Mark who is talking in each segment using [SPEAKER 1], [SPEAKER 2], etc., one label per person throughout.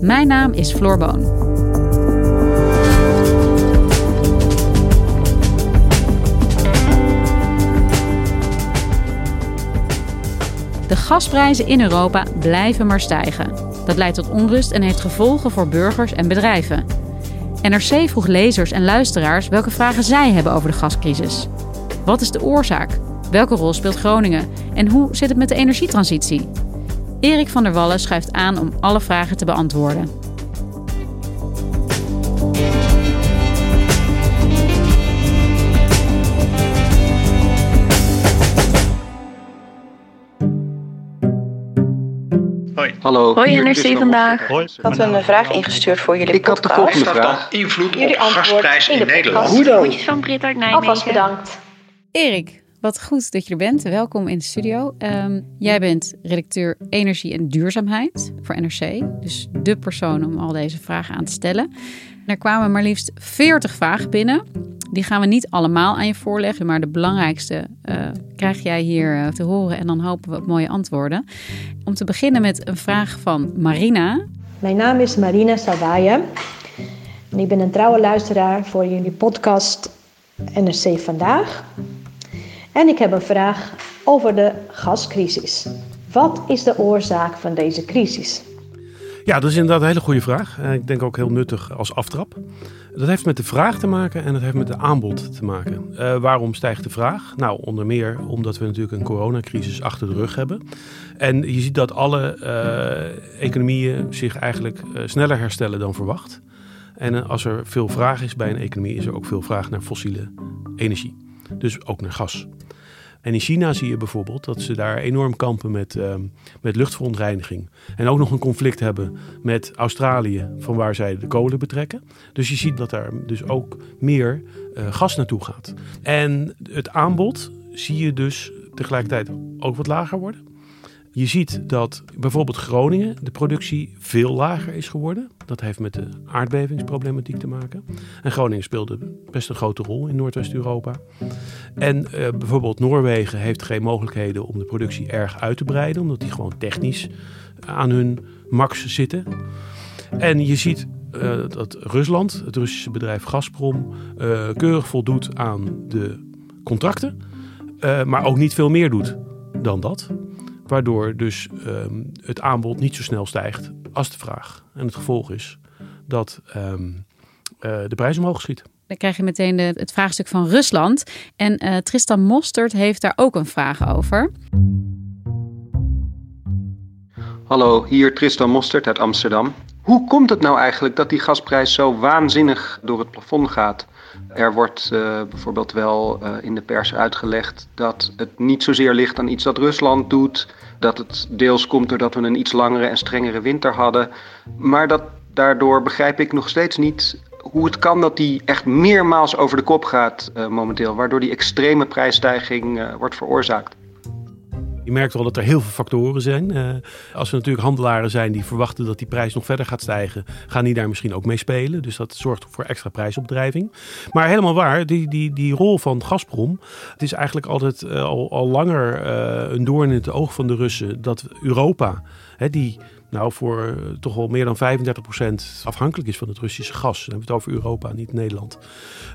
[SPEAKER 1] Mijn naam is Floor Boon. De gasprijzen in Europa blijven maar stijgen. Dat leidt tot onrust en heeft gevolgen voor burgers en bedrijven. NRC vroeg lezers en luisteraars welke vragen zij hebben over de gascrisis. Wat is de oorzaak? Welke rol speelt Groningen? En hoe zit het met de energietransitie? Erik van der Wallen schuift aan om alle vragen te beantwoorden.
[SPEAKER 2] Hoi.
[SPEAKER 3] Hallo.
[SPEAKER 4] Hoi NRC vandaag.
[SPEAKER 2] Hoi.
[SPEAKER 4] Ik had een vraag ingestuurd voor jullie
[SPEAKER 3] Ik had de
[SPEAKER 4] podcast.
[SPEAKER 3] volgende vraag.
[SPEAKER 2] invloed op
[SPEAKER 4] Jullie antwoord
[SPEAKER 2] gasprijs in
[SPEAKER 4] in de
[SPEAKER 2] Nederland?
[SPEAKER 4] podcast.
[SPEAKER 3] Hoe dan?
[SPEAKER 4] Groetjes van Brit uit Nijmegen. Alvast bedankt.
[SPEAKER 1] Erik, wat goed dat je er bent. Welkom in de studio. Ehm, jij bent redacteur Energie en Duurzaamheid voor NRC. Dus de persoon om al deze vragen aan te stellen. Er kwamen maar liefst 40 vragen binnen. Die gaan we niet allemaal aan je voorleggen, maar de belangrijkste eh, krijg jij hier eh, te horen en dan hopen we op mooie antwoorden. Om te beginnen met een vraag van Marina.
[SPEAKER 5] Mijn naam is Marina Sawaya en ik ben een trouwe luisteraar voor jullie podcast NRC Vandaag. En ik heb een vraag over de gascrisis. Wat is de oorzaak van deze crisis?
[SPEAKER 6] Ja, dat is inderdaad een hele goede vraag. En ik denk ook heel nuttig als aftrap. Dat heeft met de vraag te maken en dat heeft met de aanbod te maken. Eh, waarom stijgt de vraag? Nou, onder meer omdat we natuurlijk een coronacrisis achter de rug hebben. En je ziet dat alle eh, economieën zich eigenlijk eh, sneller herstellen dan verwacht. En eh, als er veel vraag is bij een economie, is er ook veel vraag naar fossiele energie. Dus ook naar gas. En in China zie je bijvoorbeeld dat ze daar enorm kampen met, ehm, met luchtverontreiniging. En ook nog een conflict hebben met Australië, van waar zij de kolen betrekken. Dus je ziet dat daar dus ook meer eh, gas naartoe gaat. En het aanbod zie je dus tegelijkertijd ook wat lager worden. Je ziet dat bijvoorbeeld Groningen de productie veel lager is geworden. Dat heeft met de aardbevingsproblematiek te maken. En Groningen speelde best een grote rol in Noordwest-Europa. En eh, bijvoorbeeld Noorwegen heeft geen mogelijkheden om de productie erg uit te breiden, omdat die gewoon technisch aan hun max zitten. En je ziet eh, dat Rusland, het Russische bedrijf Gazprom, eh, keurig voldoet aan de contracten, eh, maar ook niet veel meer doet dan dat. Waardoor dus ehm, het aanbod niet zo snel stijgt als de vraag. En het gevolg is dat ehm, eh, de prijs omhoog schiet.
[SPEAKER 1] Dan krijg je meteen de, het vraagstuk van Rusland. En eh, Tristan Mostert heeft daar ook een vraag over.
[SPEAKER 3] Hallo, hier Tristan Mostert uit Amsterdam. Hoe komt het nou eigenlijk dat die gasprijs zo waanzinnig door het plafond gaat? Er wordt eh, bijvoorbeeld wel eh, in de pers uitgelegd dat het niet zozeer ligt aan iets dat Rusland doet. Dat het deels komt doordat we een iets langere en strengere winter hadden. Maar dat daardoor begrijp ik nog steeds niet hoe het kan dat die echt meermaals over de kop gaat eh, momenteel. Waardoor die extreme prijsstijging eh, wordt veroorzaakt.
[SPEAKER 6] Je merkt wel dat er heel veel factoren zijn. Eh, als er natuurlijk handelaren zijn die verwachten dat die prijs nog verder gaat stijgen, gaan die daar misschien ook mee spelen. Dus dat zorgt voor extra prijsopdrijving. Maar helemaal waar, die, die, die rol van Gazprom, het is eigenlijk altijd eh, al, al langer eh, een doorn in het oog van de Russen dat Europa, hè, die nou voor eh, toch wel meer dan 35% afhankelijk is van het Russische gas. Dan hebben we het over Europa, niet Nederland.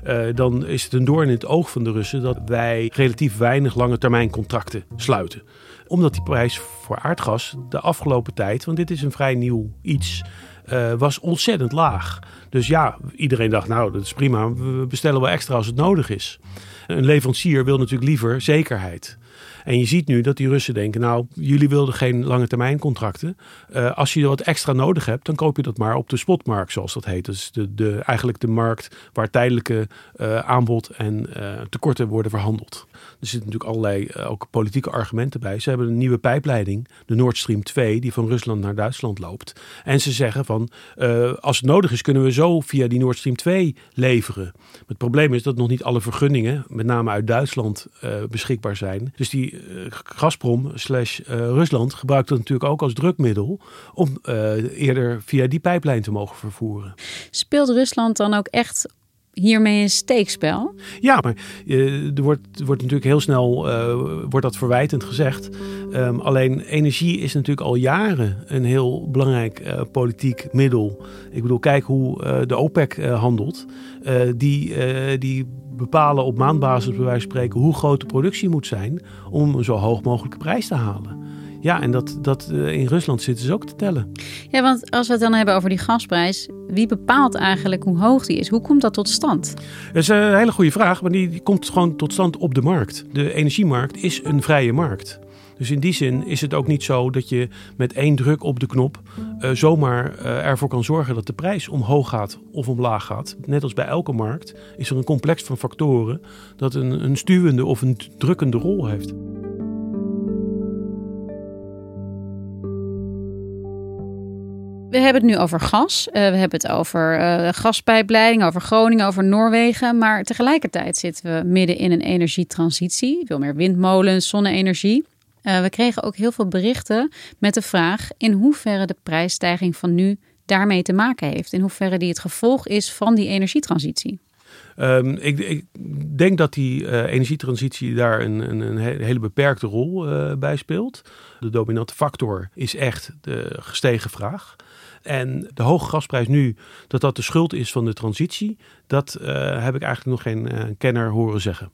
[SPEAKER 6] Eh, dan is het een doorn in het oog van de Russen dat wij relatief weinig lange termijn contracten sluiten omdat die prijs voor aardgas de afgelopen tijd, want dit is een vrij nieuw iets, was ontzettend laag. Dus ja, iedereen dacht, nou, dat is prima. We bestellen wel extra als het nodig is. Een leverancier wil natuurlijk liever zekerheid. En je ziet nu dat die Russen denken, nou, jullie wilden geen lange termijn contracten. Uh, als je wat extra nodig hebt, dan koop je dat maar op de spotmarkt, zoals dat heet. Dus de, de, eigenlijk de markt waar tijdelijke uh, aanbod en uh, tekorten worden verhandeld. Er zitten natuurlijk allerlei ook politieke argumenten bij. Ze hebben een nieuwe pijpleiding, de Nord Stream 2, die van Rusland naar Duitsland loopt. En ze zeggen van, als het nodig is, kunnen we zo via die Nord Stream 2 leveren. Het probleem is dat nog niet alle vergunningen, met name uit Duitsland, beschikbaar zijn. Dus die uh, Gazprom slash uh, Rusland gebruikt het natuurlijk ook als drukmiddel om eerder via die pijplijn te mogen vervoeren.
[SPEAKER 1] Speelt Rusland dan ook echt hiermee een steekspel?
[SPEAKER 6] Ja, maar uh, er, wordt, er wordt natuurlijk heel snel uh, wordt dat verwijtend gezegd. Um, alleen energie is natuurlijk al jaren een heel belangrijk uh, politiek middel. Ik bedoel, kijk hoe de OPEC handelt. die, die bepalen op maandbasis, bij wijze van spreken, hoe groot de productie moet zijn om een zo hoog mogelijke prijs te halen. Ja, en dat, dat in Rusland zitten ze ook te tellen.
[SPEAKER 1] Ja, want als we het dan hebben over die gasprijs, wie bepaalt eigenlijk hoe hoog die is? Hoe komt dat tot stand?
[SPEAKER 6] Dat is een hele goede vraag, maar die, die komt gewoon tot stand op de markt. De energiemarkt is een vrije markt. Dus in die zin is het ook niet zo dat je met één druk op de knop uh, zomaar uh, ervoor kan zorgen dat de prijs omhoog gaat of omlaag gaat. Net als bij elke markt is er een complex van factoren dat een, een stuwende of een drukkende rol heeft.
[SPEAKER 1] We hebben het nu over gas. Uh, we hebben het over gaspijpleiding, over Groningen, over Noorwegen. Maar tegelijkertijd zitten we midden in een energietransitie. Veel meer windmolens, zonne-energie. Uh, we kregen ook heel veel berichten met de vraag in hoeverre de prijsstijging van nu daarmee te maken heeft. In hoeverre die het gevolg is van die energietransitie.
[SPEAKER 6] Um, ik, ik, denk dat die uh, energietransitie daar een, een, een, hele beperkte rol uh, bij speelt. De dominante factor is echt de gestegen vraag. En de hoge gasprijs nu, dat dat de schuld is van de transitie, dat heb ik eigenlijk nog geen kenner horen zeggen.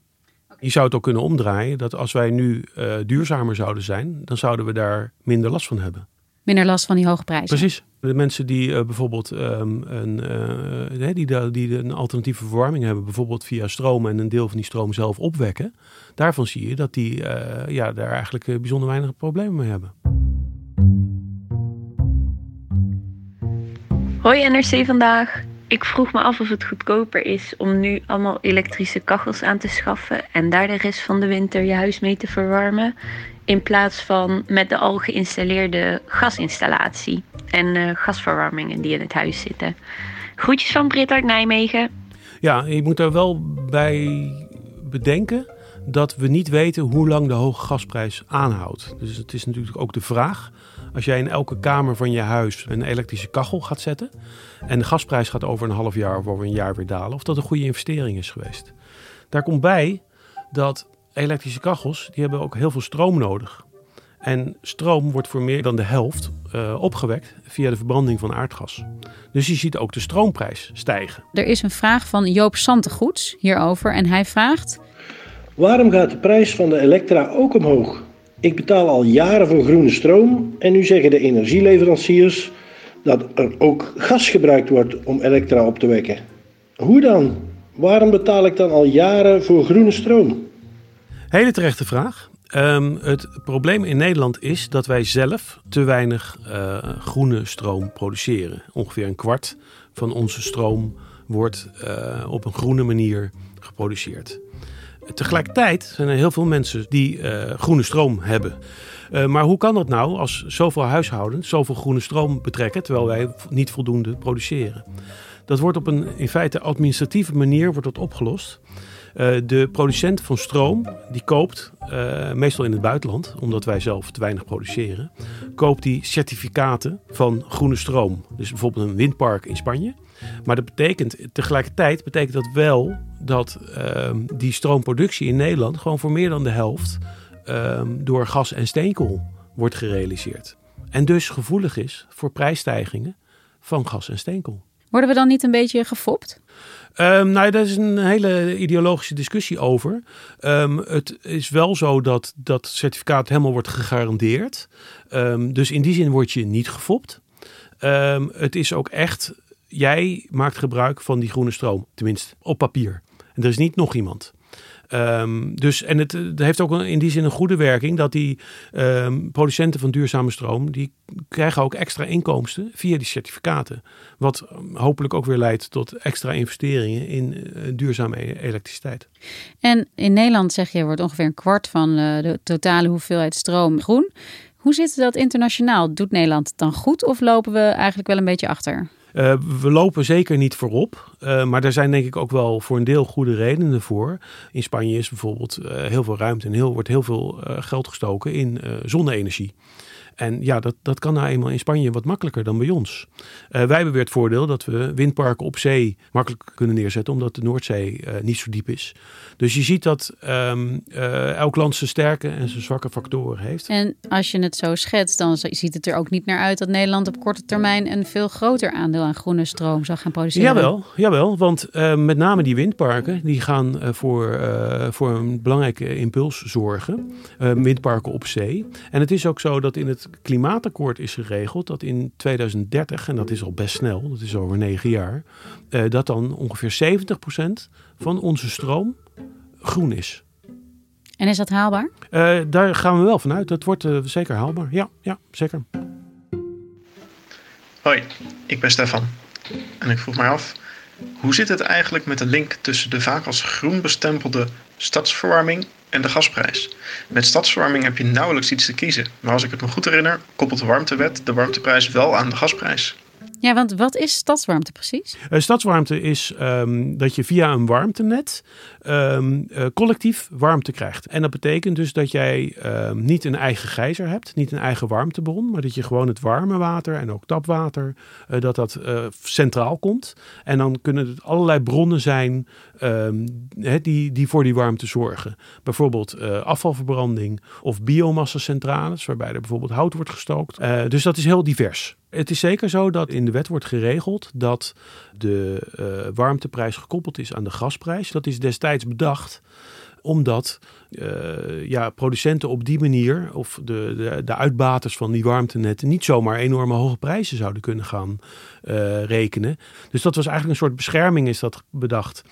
[SPEAKER 6] Je zou het ook kunnen omdraaien dat als wij nu uh, duurzamer zouden zijn, dan zouden we daar minder last van hebben.
[SPEAKER 1] Minder last van die hoge prijzen.
[SPEAKER 6] Precies. De mensen die uh, bijvoorbeeld um, een, uh, die, die een alternatieve verwarming hebben, bijvoorbeeld via stroom en een deel van die stroom zelf opwekken, daarvan zie je dat die ja, daar eigenlijk bijzonder weinig problemen mee hebben.
[SPEAKER 4] Hoi NRC vandaag. Ik vroeg me af of het goedkoper is om nu allemaal elektrische kachels aan te schaffen en daar de rest van de winter je huis mee te verwarmen, in plaats van met de al geïnstalleerde gasinstallatie en uh, gasverwarmingen die in het huis zitten. Groetjes van Brit uit Nijmegen.
[SPEAKER 6] Ja, je moet er wel bij bedenken dat we niet weten hoe lang de hoge gasprijs aanhoudt. Dus het is natuurlijk ook de vraag als jij in elke kamer van je huis een elektrische kachel gaat zetten en de gasprijs gaat over een half jaar of over een jaar weer dalen, of dat een goede investering is geweest. Daar komt bij dat elektrische kachels, die hebben ook heel veel stroom nodig. En stroom wordt voor meer dan de helft uh, opgewekt via de verbranding van aardgas. Dus je ziet ook de stroomprijs stijgen.
[SPEAKER 1] Er is een vraag van Joop Santegoeds hierover en hij vraagt...
[SPEAKER 2] Waarom gaat de prijs van de elektra ook omhoog? Ik betaal al jaren voor groene stroom en nu zeggen de energieleveranciers dat er ook gas gebruikt wordt om elektra op te wekken. Hoe dan? Waarom betaal ik dan al jaren voor groene stroom?
[SPEAKER 6] Hele terechte vraag. Um, het probleem in Nederland is dat wij zelf te weinig uh, groene stroom produceren. Ongeveer een kwart van onze stroom wordt uh, op een groene manier geproduceerd. Tegelijkertijd zijn er heel veel mensen die uh, groene stroom hebben. Uh, maar hoe kan dat nou als zoveel huishoudens zoveel groene stroom betrekken terwijl wij niet voldoende produceren? Dat wordt op een in feite administratieve manier wordt dat opgelost. Uh, de producent van stroom die koopt, meestal in het buitenland, omdat wij zelf te weinig produceren, koopt die certificaten van groene stroom. Dus bijvoorbeeld een windpark in Spanje. Maar dat betekent tegelijkertijd betekent dat wel dat uh, die stroomproductie in Nederland gewoon voor meer dan de helft uh, door gas en steenkool wordt gerealiseerd. En dus gevoelig is voor prijsstijgingen van gas en steenkool.
[SPEAKER 1] Worden we dan niet een beetje gefopt?
[SPEAKER 6] Um, nou, daar is een hele ideologische discussie over. Um, het is wel zo dat dat certificaat helemaal wordt gegarandeerd. Um, dus in die zin word je niet gefopt. Ehm, het is ook echt, jij maakt gebruik van die groene stroom, tenminste op papier. En er is niet nog iemand. Um, dus, en het, het, heeft ook in die zin een goede werking dat die um, producenten van duurzame stroom, die krijgen ook extra inkomsten via die certificaten. Wat hopelijk ook weer leidt tot extra investeringen in uh, duurzame e-, elektriciteit.
[SPEAKER 1] En in Nederland zeg je wordt ongeveer een kwart van uh, de totale hoeveelheid stroom groen. Hoe zit dat internationaal? Doet Nederland dan goed of lopen we eigenlijk wel een beetje achter?
[SPEAKER 6] Uh, we lopen zeker niet voorop, uh, maar er zijn denk ik ook wel voor een deel goede redenen voor. In Spanje is bijvoorbeeld uh, heel veel ruimte en heel, wordt heel veel geld gestoken in zonne-energie. En ja, dat, dat kan nou eenmaal in Spanje wat makkelijker dan bij ons. Uh, wij hebben weer het voordeel dat we windparken op zee makkelijk kunnen neerzetten, omdat de Noordzee uh, niet zo diep is. Dus je ziet dat um, uh, elk land zijn sterke en zijn zwakke factoren heeft.
[SPEAKER 1] En als je het zo schetst, dan ziet het er ook niet naar uit dat Nederland op korte termijn een veel groter aandeel aan groene stroom zal gaan produceren.
[SPEAKER 6] Jawel, jawel want met name die windparken die gaan voor, voor een belangrijke impuls zorgen. windparken op zee. En het is ook zo dat in het klimaatakkoord is geregeld dat in 2030, en dat is al best snel, dat is over negen jaar, uh, dat dan ongeveer 70% van onze stroom groen is.
[SPEAKER 1] En is dat haalbaar?
[SPEAKER 6] Uh, daar gaan we wel vanuit. Dat wordt uh, zeker haalbaar. Ja, ja, zeker.
[SPEAKER 7] Hoi, ik ben Stefan. En ik vroeg mij af, hoe zit het eigenlijk met de link tussen de vaak als groen bestempelde stadsverwarming en de gasprijs. Met stadsverwarming heb je nauwelijks iets te kiezen. Maar als ik het me goed herinner, koppelt de warmtewet de warmteprijs wel aan de gasprijs.
[SPEAKER 1] Ja, want wat is stadswarmte precies?
[SPEAKER 6] Uh, stadswarmte is um, dat je via een warmtenet um, uh, collectief warmte krijgt. En dat betekent dus dat jij um, niet een eigen gijzer hebt, niet een eigen warmtebron, maar dat je gewoon het warme water en ook tapwater, uh, dat dat centraal komt. En dan kunnen het allerlei bronnen zijn die, die voor die warmte zorgen. Bijvoorbeeld afvalverbranding of biomassacentrales, waarbij er bijvoorbeeld hout wordt gestookt. dus dat is heel divers. Het is zeker zo dat in de wet wordt geregeld dat de uh, warmteprijs gekoppeld is aan de gasprijs. Dat is destijds bedacht omdat uh, ja, producenten op die manier, of de, de, de, uitbaters van die warmtenetten, niet zomaar enorme hoge prijzen zouden kunnen gaan uh, rekenen. Dus dat was eigenlijk een soort bescherming, is dat bedacht.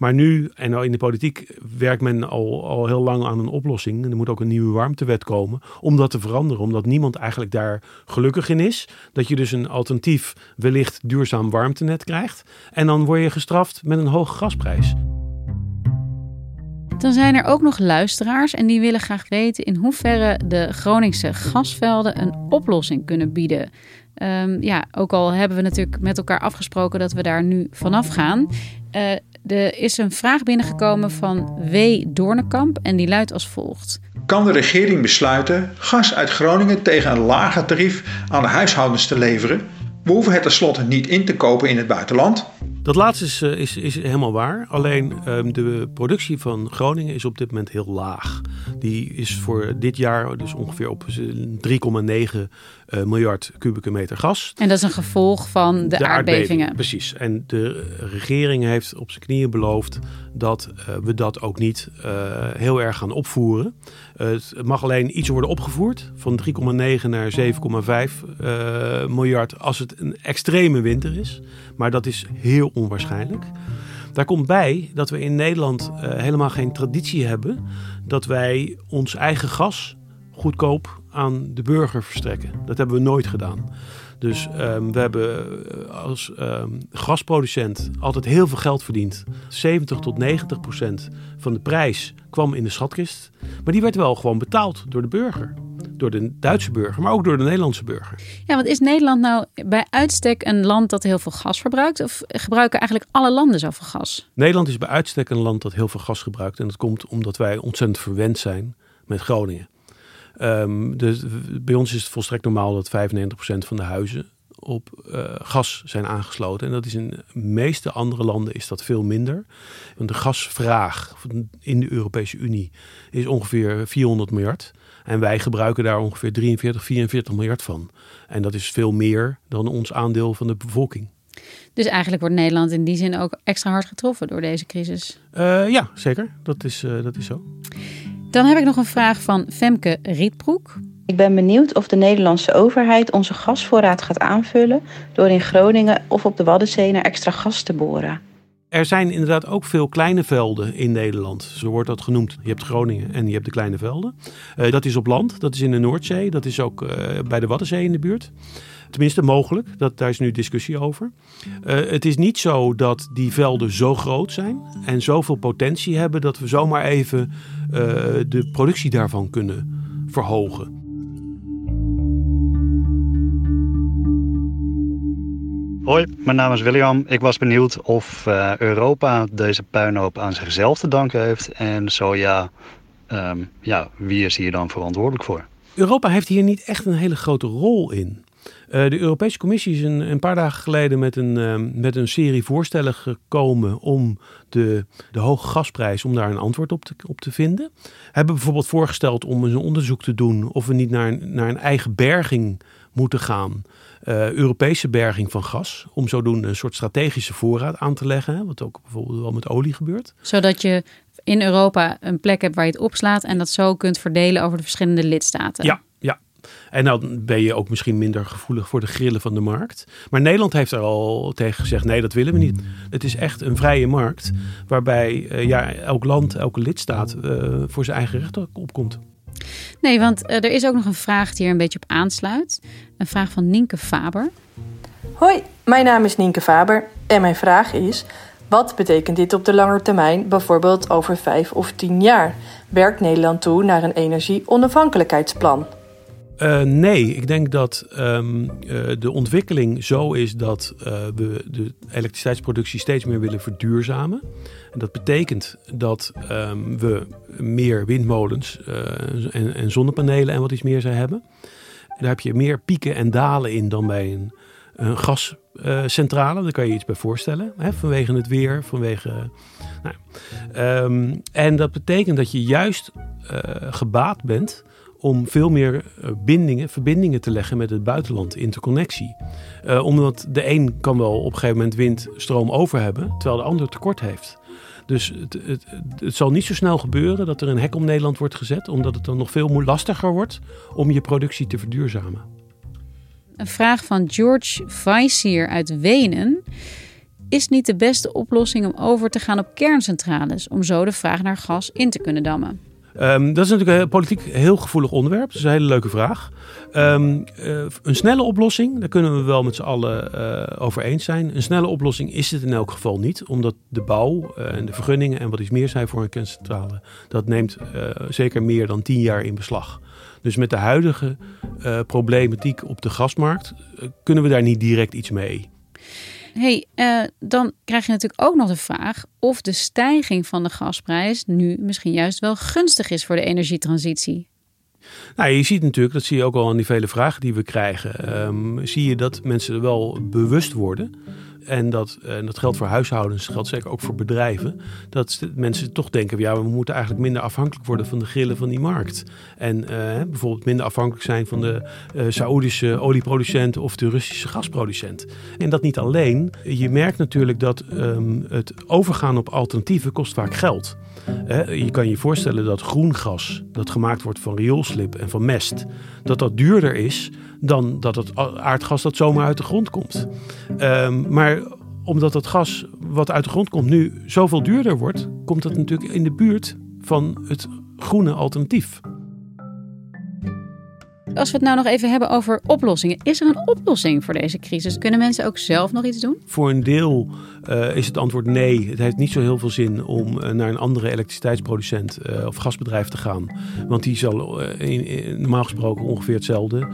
[SPEAKER 6] Maar nu, en in de politiek, werkt men al, al heel lang aan een oplossing. En er moet ook een nieuwe warmtewet komen om dat te veranderen. Omdat niemand eigenlijk daar gelukkig in is. Dat je dus een alternatief, wellicht duurzaam warmtenet krijgt. En dan word je gestraft met een hoge gasprijs.
[SPEAKER 1] Dan zijn er ook nog luisteraars en die willen graag weten in hoeverre de Groningse gasvelden een oplossing kunnen bieden. Um, ja, ook al hebben we natuurlijk met elkaar afgesproken dat we daar nu vanaf gaan. Uh, er is een vraag binnengekomen van W. Doornekamp en die luidt als volgt.
[SPEAKER 8] Kan de regering besluiten gas uit Groningen tegen een lager tarief aan de huishoudens te leveren? We hoeven het tenslotte niet in te kopen in het buitenland.
[SPEAKER 6] Dat laatste is, is, is helemaal waar. Alleen um, de productie van Groningen is op dit moment heel laag. Die is voor dit jaar dus ongeveer op 3,9 uh, miljard kubieke meter gas.
[SPEAKER 1] En dat is een gevolg van de, de aardbevingen. Aardbeving,
[SPEAKER 6] precies. En de regering heeft op zijn knieën beloofd dat uh, we dat ook niet uh, heel erg gaan opvoeren. het mag alleen iets worden opgevoerd. Van 3,9 naar 7,5 miljard als het een extreme winter is. Maar dat is heel onwaarschijnlijk. Daar komt bij dat we in Nederland uh, helemaal geen traditie hebben dat wij ons eigen gas goedkoop aan de burger verstrekken. Dat hebben we nooit gedaan. Dus um, we hebben als um, gasproducent altijd heel veel geld verdiend. 70 tot 90 procent van de prijs kwam in de schatkist. Maar die werd wel gewoon betaald door de burger. Door de Duitse burger, maar ook door de Nederlandse burger.
[SPEAKER 1] Ja, want is Nederland nou bij uitstek een land dat heel veel gas verbruikt? Of gebruiken eigenlijk alle landen zoveel gas?
[SPEAKER 6] Nederland is bij uitstek een land dat heel veel gas gebruikt. En dat komt omdat wij ontzettend verwend zijn met Groningen. Um, dus bij ons is het volstrekt normaal dat 95% van de huizen op uh, gas zijn aangesloten. En dat is in de meeste andere landen is dat veel minder. Want de gasvraag in de Europese Unie is ongeveer 400 miljard. En wij gebruiken daar ongeveer 43, 44 miljard van. En dat is veel meer dan ons aandeel van de bevolking.
[SPEAKER 1] Dus eigenlijk wordt Nederland in die zin ook extra hard getroffen door deze crisis?
[SPEAKER 6] Uh, ja, zeker. Dat is, uh, dat is zo.
[SPEAKER 1] Dan heb ik nog een vraag van Femke Rietbroek.
[SPEAKER 9] Ik ben benieuwd of de Nederlandse overheid onze gasvoorraad gaat aanvullen door in Groningen of op de Waddenzee naar extra gas te boren.
[SPEAKER 6] Er zijn inderdaad ook veel kleine velden in Nederland. Zo wordt dat genoemd. Je hebt Groningen en je hebt de kleine velden. Uh, dat is op land, dat is in de Noordzee, dat is ook uh, bij de Waddenzee in de buurt. Tenminste, mogelijk. Dat, daar is nu discussie over. Uh, het is niet zo dat die velden zo groot zijn en zoveel potentie hebben dat we zomaar even de productie daarvan kunnen verhogen.
[SPEAKER 10] Hoi, mijn naam is William. Ik was benieuwd of uh, Europa deze puinhoop aan zichzelf te danken heeft. En zo ja, um, ja, wie is hier dan verantwoordelijk voor?
[SPEAKER 6] Europa heeft hier niet echt een hele grote rol in. Uh, de Europese Commissie is een, een, paar dagen geleden met een, uh, met een serie voorstellen gekomen om de, de hoge gasprijs, om daar een antwoord op te, op te vinden. Hebben bijvoorbeeld voorgesteld om een onderzoek te doen of we niet naar, naar een eigen berging moeten gaan. Uh, Europese berging van gas. Om zodoende een soort strategische voorraad aan te leggen. Hè, wat ook bijvoorbeeld wel met olie gebeurt.
[SPEAKER 1] Zodat je in Europa een plek hebt waar je het opslaat. En dat zo kunt verdelen over de verschillende lidstaten.
[SPEAKER 6] Ja, ja. En dan ben je ook misschien minder gevoelig voor de grillen van de markt. Maar Nederland heeft er al tegen gezegd: nee, dat willen we niet. Het is echt een vrije markt. Waarbij uh, ja, elk land, elke lidstaat uh, voor zijn eigen recht opkomt.
[SPEAKER 1] Nee, want uh, er is ook nog een vraag die er een beetje op aansluit. Een vraag van Nienke Faber.
[SPEAKER 11] Hoi, mijn naam is Nienke Faber en mijn vraag is: wat betekent dit op de lange termijn, bijvoorbeeld over vijf of tien jaar? Werkt Nederland toe naar een energie-onafhankelijkheidsplan?
[SPEAKER 6] Uh, nee, ik denk dat um, uh, de ontwikkeling zo is dat uh, we de elektriciteitsproductie steeds meer willen verduurzamen. En dat betekent dat um, we meer windmolens en, en, zonnepanelen en wat iets meer zou hebben. En daar heb je meer pieken en dalen in dan bij een, gascentrale. Daar kan je iets bij voorstellen. Hè, vanwege het weer, vanwege. Nou, um, en dat betekent dat je juist gebaat bent om veel meer bindingen, verbindingen te leggen met het buitenland, interconnectie. Uh, omdat de een kan wel op een gegeven moment windstroom over hebben, terwijl de ander tekort heeft. Dus het, het, het, zal niet zo snel gebeuren dat er een hek om Nederland wordt gezet, omdat het dan nog veel lastiger wordt om je productie te verduurzamen.
[SPEAKER 1] Een vraag van George Weisier uit Wenen. Is niet de beste oplossing om over te gaan op kerncentrales, om zo de vraag naar gas in te kunnen dammen?
[SPEAKER 6] Um, dat is natuurlijk een politiek heel gevoelig onderwerp. Dat is een hele leuke vraag. Um, uh, een snelle oplossing, daar kunnen we wel met z'n allen uh, over eens zijn. Een snelle oplossing is het in elk geval niet, omdat de bouw uh, en de vergunningen en wat iets meer zijn voor een kerncentrale, dat neemt zeker meer dan tien jaar in beslag. Dus met de huidige problematiek op de gasmarkt kunnen we daar niet direct iets mee
[SPEAKER 1] hey, uh, dan krijg je natuurlijk ook nog de vraag of de stijging van de gasprijs nu misschien juist wel gunstig is voor de energietransitie.
[SPEAKER 6] Nou, je ziet natuurlijk, dat zie je ook al aan die vele vragen die we krijgen, um, zie je dat mensen er wel bewust worden en dat, en dat geldt voor huishoudens, dat geldt zeker ook voor bedrijven, dat mensen toch denken, ja, we moeten eigenlijk minder afhankelijk worden van de grillen van die markt. En uh, bijvoorbeeld minder afhankelijk zijn van de uh, Saoedische olieproducent of de Russische gasproducent. En dat niet alleen. Je merkt natuurlijk dat um, het overgaan op alternatieven kost vaak geld. Uh, je kan je voorstellen dat groen gas, dat gemaakt wordt van rioolslip en van mest, dat dat duurder is dan dat het aardgas dat zomaar uit de grond komt. Um, maar omdat dat gas wat uit de grond komt nu zoveel duurder wordt, komt dat natuurlijk in de buurt van het groene alternatief.
[SPEAKER 1] Als we het nou nog even hebben over oplossingen. Is er een oplossing voor deze crisis? Kunnen mensen ook zelf nog iets doen? Voor
[SPEAKER 6] een deel uh, is het antwoord nee. Het heeft niet zo heel veel zin om uh, naar een andere elektriciteitsproducent uh, of gasbedrijf te gaan. Want die zal in, normaal gesproken ongeveer hetzelfde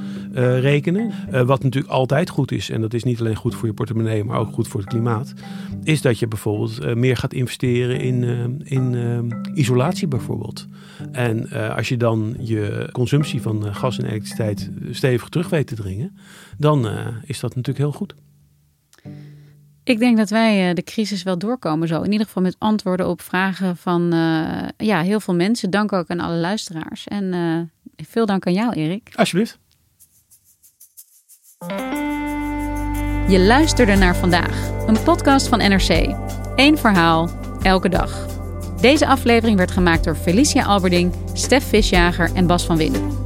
[SPEAKER 6] rekenen. wat natuurlijk altijd goed is, en dat is niet alleen goed voor je portemonnee, maar ook goed voor het klimaat. Is dat je bijvoorbeeld meer gaat investeren in, in isolatie bijvoorbeeld. En als je dan je consumptie van gas en elektriciteit stevig terug weet te dringen, dan is dat natuurlijk heel goed.
[SPEAKER 1] Ik denk dat wij eh, de crisis wel doorkomen zo. In ieder geval met antwoorden op vragen van uh, ja, heel veel mensen. Dank ook aan alle luisteraars. En uh, veel dank aan jou, Erik.
[SPEAKER 6] Alsjeblieft.
[SPEAKER 1] Je luisterde naar vandaag, een podcast van NRC. Eén verhaal, elke dag. Deze aflevering werd gemaakt door Felicia Alberding, Stef Visjager en Bas van Winden.